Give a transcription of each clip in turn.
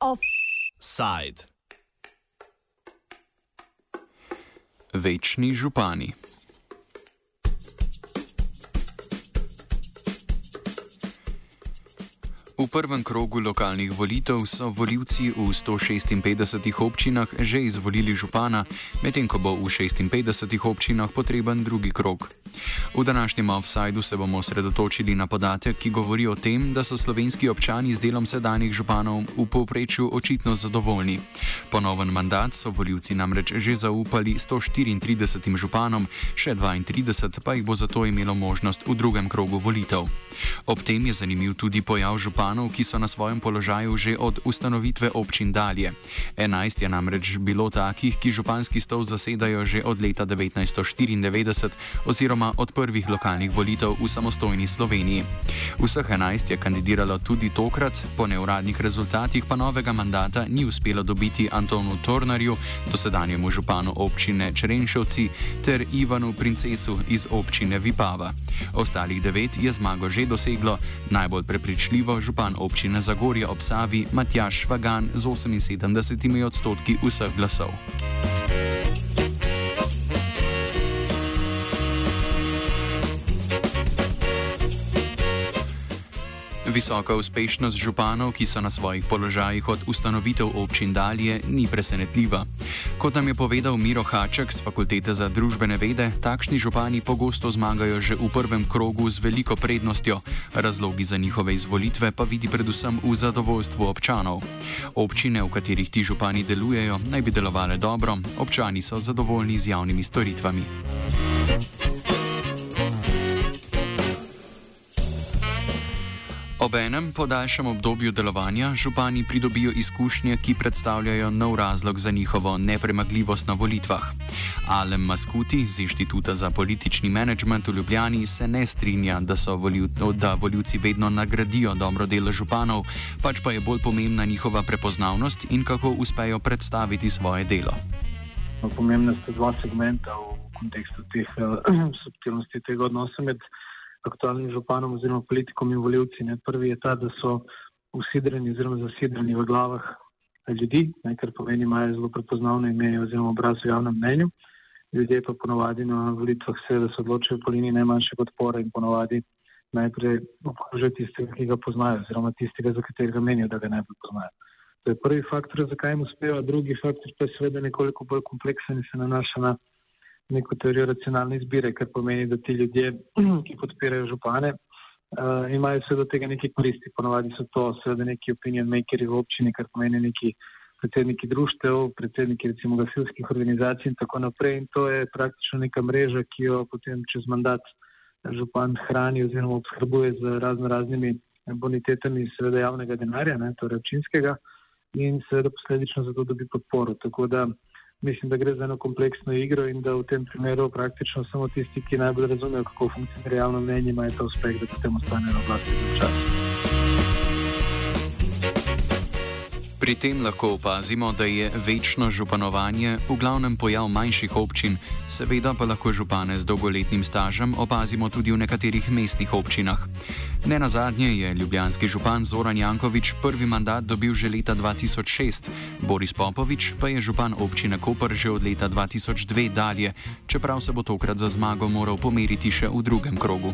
Offside. Večni župani. Prvem krogu lokalnih volitev so voljivci v 156 občinah že izvolili župana, medtem ko bo v 56 občinah potreben drugi krog. V današnjem offsajdu se bomo osredotočili na podatek, ki govori o tem, da so slovenski občani z delom sedanjih županov v povprečju očitno zadovoljni. Ponoven mandat so voljivci namreč že zaupali 134 županom, še 32 pa jih bo zato imelo možnost v drugem krogu volitev. Ob tem je zanimiv tudi pojav županov, ki so na svojem položaju že od ustanovitve občin dalje. 11 je namreč bilo takih, ki županski stol zasedajo že od leta 1994 oziroma od prvih lokalnih volitev v samostojni Sloveniji. Vseh 11 je kandidiralo tudi tokrat, po neuradnih rezultatih pa novega mandata ni uspelo dobiti Antonu Tornarju, dosedanjemu županu občine Črenšovci, ter Ivanu Princesu iz občine Vipava. Ostalih devet je zmago že doseglo, najbolj prepričljivo župan občine Zagorje ob Savi Matjaš Vagan z 78 odstotki vseh glasov. Visoka uspešnost županov, ki so na svojih položajih od ustanovitev občin dalje, ni presenetljiva. Kot nam je povedal Miro Haček z Fakultete za družbene vede, takšni župani pogosto zmagajo že v prvem krogu z veliko prednostjo. Razlogi za njihove izvolitve pa vidi predvsem v zadovoljstvu občanov. Občine, v katerih ti župani delujejo, naj bi delovale dobro, občani so zadovoljni z javnimi storitvami. Ob enem podaljšem obdobju delovanja župani pridobijo izkušnje, ki predstavljajo nov razlog za njihovo nepremagljivost na volitvah. Alem Maskuti z Inštituta za politični menedžment v Ljubljani se ne strinja, da, voljiv, da voljivci vedno nagradijo dobro delo županov, pač pa je bolj pomembna njihova prepoznavnost in kako uspejo predstaviti svoje delo. Pomembna sta dva segmenta v kontekstu teh subtilnosti tega odnosa med aktualnim županom oziroma politikom in voljivci. Ne. Prvi je ta, da so usidreni oziroma zasidrani v glavah ljudi, ne, kar pomeni, imajo zelo prepoznavno ime oziroma obraz v javnem mnenju. Ljudje pa ponovadi na volitvah se, da se odločijo po liniji najmanjše podpore in ponovadi najprej obkrožijo tistega, ki ga poznajo oziroma tistega, za katerega menijo, da ga najbolj poznajo. To je prvi faktor, zakaj jim uspeva, drugi faktor pa je seveda nekoliko bolj kompleksen in se nanaša na neko teorijo racionalne izbire, kar pomeni, da ti ljudje, ki podpirajo župane, uh, imajo do tega neki koristi. Ponovadi so to seveda neki opinion makeri v občini, kar pomeni neki predsedniki društev, predsedniki recimo gasilskih organizacij in tako naprej. In to je praktično neka mreža, ki jo potem čez mandat župan hrani oziroma obskrbuje z razno raznimi bonitetami seveda javnega denarja, ne, torej občinskega in seveda posledično zato dobi podporo. Tako da mislim, da gre za eno kompleksno igro in da v tem primeru praktično samo tisti, ki najbolj razumejo, kako funkcionira javno mnenje, imajo ta uspeh, da potem ostanejo na oblasti za čas. Pri tem lahko opazimo, da je večno županovanje v glavnem pojav manjših občin, seveda pa lahko župane z dolgoletnim stažem opazimo tudi v nekaterih mestnih občinah. Ne na zadnje je ljubljanski župan Zoran Jankovič prvi mandat dobil že leta 2006, Boris Popovič pa je župan občine Koper že od leta 2002 dalje, čeprav se bo tokrat za zmago moral pomeriti še v drugem krogu.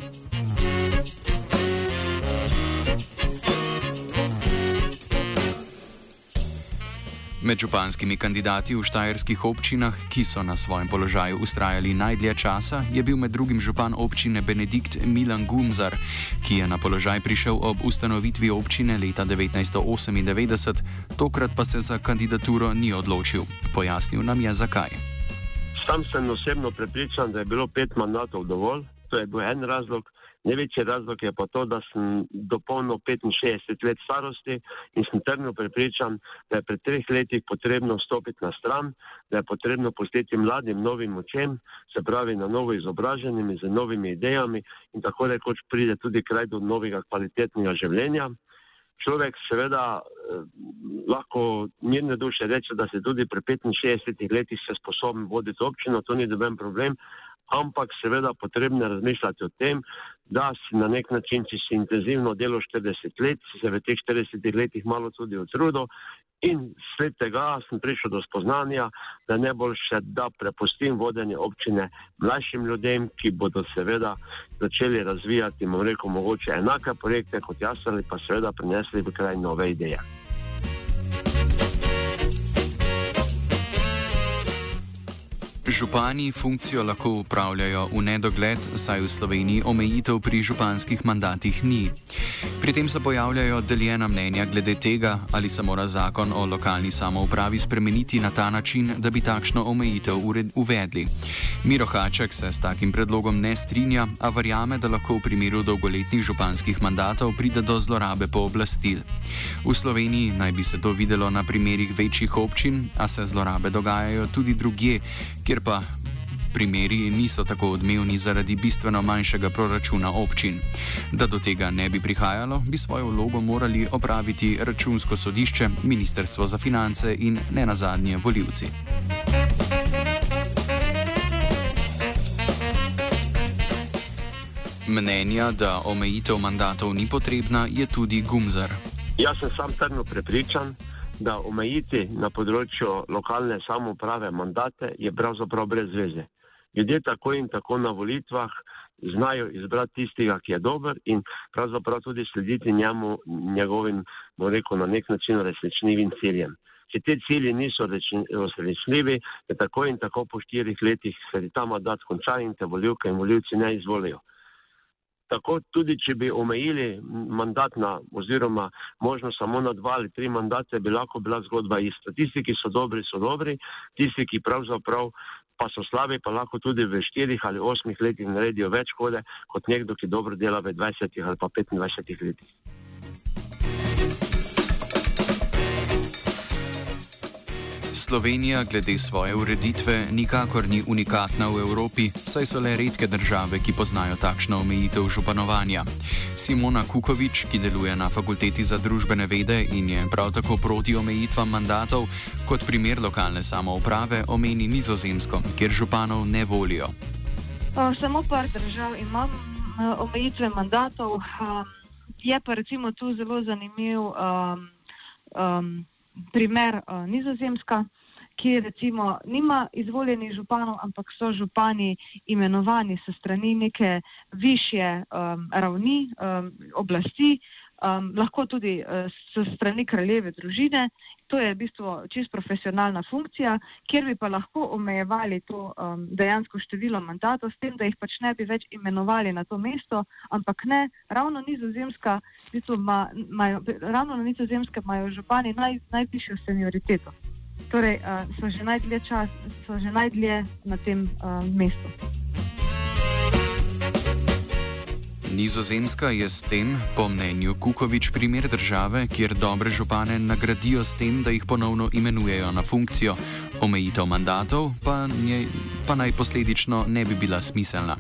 Med županskimi kandidati v štajerskih občinah, ki so na svojem položaju ustrajali najdlje časa, je bil med drugim župan občine Benedikt Milan Gunzar, ki je na položaj prišel ob ustanovitvi občine leta 1998, tokrat pa se za kandidaturo ni odločil. Pojasnil nam je zakaj. Sam sem osebno prepričan, da je bilo pet mandatov dovolj. To je bil en razlog. Največji razlog je pa to, da sem dopolnil 65 let starosti in sem trdno prepričan, da je pred treh letih potrebno stopiti na stran, da je potrebno pustiti mladim novim očem, se pravi na novo izobraženimi, z novimi idejami in tako rekoč pride tudi kraj do novega kvalitetnega življenja. Človek seveda eh, lahko mirne duše reče, da se tudi pri 65 letih se sposoben voditi občino, to ni doben problem, ampak seveda potrebno razmišljati o tem, da si na nek način, če si intenzivno delo 40 let, si se v teh 40 letih malo tudi utrudil in sled tega sem prišel do spoznanja, da ne bolj še da prepustim vodenje občine mlajšim ljudem, ki bodo seveda začeli razvijati, bom rekel, mogoče enake projekte kot jaz ali pa seveda prinesli v kraj nove ideje. Župani funkcijo lahko upravljajo v nedogled, saj v Sloveniji omejitev pri županskih mandatih ni. Pri tem se pojavljajo deljena mnenja glede tega, ali se mora zakon o lokalni samoupravi spremeniti na ta način, da bi takšno omejitev uvedli. Miro Haček se s takim predlogom ne strinja, a verjame, da lahko v primeru dolgoletnih županskih mandatov pride do zlorabe pooblastil. V Sloveniji naj bi se to videlo na primerih večjih občin, a se zlorabe dogajajo tudi drugje, kjer pa primeri niso tako odmevni zaradi bistveno manjšega proračuna občin. Da do tega ne bi prihajalo, bi svojo vlogo morali opraviti računsko sodišče, Ministrstvo za finance in ne nazadnje voljivci. Mnenja, da omejitev mandatov ni potrebna, je tudi Gumzar. Jaz sem sam trdno prepričan, da omejiti na področju lokalne samoprave mandate je pravzaprav brez veze. Ljudje tako in tako na volitvah znajo izbrati tistega, ki je dober in pravzaprav tudi slediti njemu, njegovim, bom rekel, na nek način resničnivim ciljem. Če te cilji niso resničnivi, je tako in tako po štirih letih se ta mandat konča in te voljivke in voljivci ne izvolijo. Tako tudi, če bi omejili mandat na, oziroma možno samo na dva ali tri mandate, bi lahko bila zgodba ista. Tisti, ki so dobri, so dobri, tisti, ki pravzaprav pa so slabi, pa lahko tudi v štirih ali osmih letih naredijo več škode kot nekdo, ki dobro dela v 20 ali pa 25 letih. Slovenija glede svoje ureditve nikakor ni unikatna v Evropi, saj so le redke države, ki poznajo takšno omejitev županovanja. Simona Kukovič, ki deluje na Fakulteti za družbene vede in je prav tako proti omejitvam mandatov, kot primer lokalne samouprave omeni nizozemsko, kjer županov ne volijo. Samo par držav imam omejitve mandatov. Je pa recimo tu zelo zanimiv um, um, primer uh, nizozemska ki recimo nima izvoljenih županov, ampak so župani imenovani se strani neke višje um, ravni um, oblasti, um, lahko tudi uh, se strani kraljeve družine. To je v bistvu čist profesionalna funkcija, kjer bi pa lahko omejevali to um, dejansko število mandatov, s tem, da jih pač ne bi več imenovali na to mesto, ampak ne, ravno nizozemska, v bistvu ma, majo, ravno na nizozemske imajo župani naj, najvišjo senioriteto torej, uh, so, že čas, so že najdlje na tem uh, mestu. Nizozemska je s tem, po mnenju Kukovič, primer države, kjer dobre župane nagradijo s tem, da jih ponovno imenujejo na funkcijo. Omejitev mandatov pa, nje, pa naj posledično ne bi bila smiselna.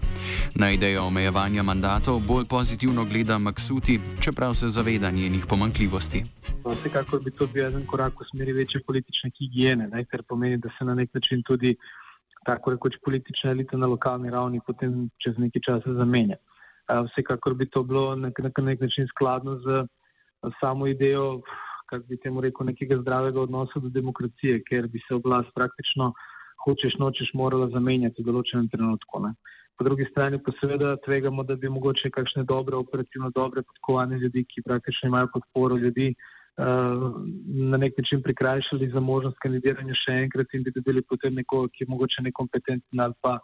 Na idejo omejevanja mandatov bolj pozitivno gleda Maksuti, čeprav se zaveda njenih pomankljivosti. Vsekakor bi to bil en korak v smeri večje politične higiene, ne, kar pomeni, da se na nek način tudi tako rekoč politična elita na lokalni ravni potem čez nekaj časa zamenja. Vsekakor bi to bilo na nek, nek način skladno z samo idejo, kako bi temu rekel, nekega zdravega odnosa do demokracije, ker bi se oblast praktično hočeš nočeš morala zamenjati v določenem trenutku. Ne. Po drugi strani pa seveda tvegamo, da bi mogoče kakšne dobre, operativno dobre podkovane ljudi, ki praktično imajo podporo ljudi, na nek način prikrajšali za možnost kandidiranja še enkrat in bi dobili potem nekoga, ki je mogoče nekompetenten ali pa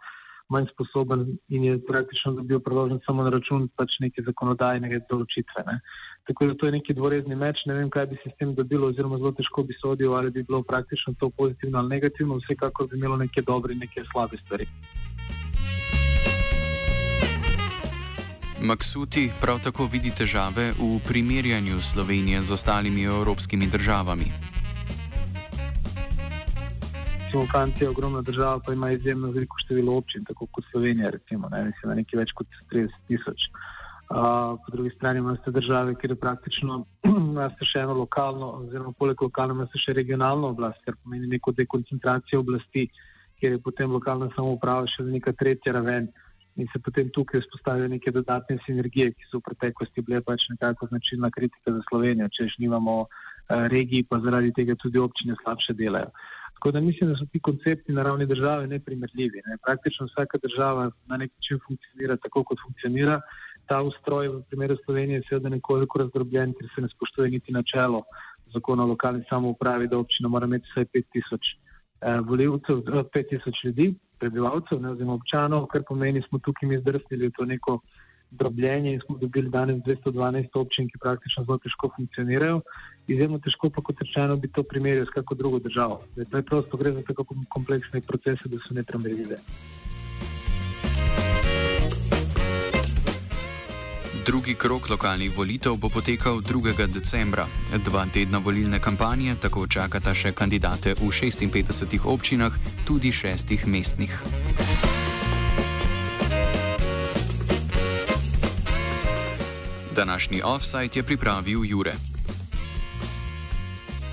manj sposoben in je praktično dobil priložnost samo na račun pač neke zakonodajne določitve. Ne. Tako da to je neki dvorezni meč, ne vem, kaj bi se s tem dobilo oziroma zelo težko bi sodil, ali bi bilo praktično to pozitivno ali negativno, vsekakor bi imelo neke dobre in neke slabe stvari. Maksuti prav tako vidi težave v primerjanju Slovenije z ostalimi evropskimi državami. Kanci je ogromna država, pa ima izjemno veliko število občin, tako kot Slovenija, recimo, ne, mislim, nekaj več kot 30 tisoč. Uh, po drugi strani imate države, kjer je praktično še eno lokalno, oziroma poleg lokalno, imate še regionalno oblast, kar pomeni neko dekoncentracijo oblasti kjer je potem lokalna samouprava še neka tretja raven in se potem tukaj vzpostavijo neke dodatne sinergije, ki so v preteklosti bile pač nekako značilna kritika za Slovenijo, če že nimamo uh, regiji, pa zaradi tega tudi občine slabše delajo. Tako da mislim, da so ti koncepti na ravni države neprimerljivi. Ne. Praktično vsaka država na nek način funkcionira tako, kot funkcionira. Ta ustroj v primeru Slovenije je seveda nekoliko razdrobljen, ker se ne spoštuje niti načelo zakona o lokalni samoupravi, da občina mora imeti vsaj 5000 eh, voljivcev, 5000 ljudi, prebivalcev, ne oziroma občanov, kar pomeni, smo tukaj mi zdrsnili v to neko drobljenje in smo dobili danes 212 občin, ki praktično zelo težko funkcionirajo. Izjemno težko pa, kot rečeno, bi to primerjal s kako drugo državo. Zdaj, prosto gre za tako kompleksne procese, da so nepremerljive. Drugi krok lokalnih volitev bo potekal 2. decembra. Dva tedna volilne kampanje tako čakata še kandidate v 56 občinah, tudi šestih mestnih. Današnji offside je pripravil Jure.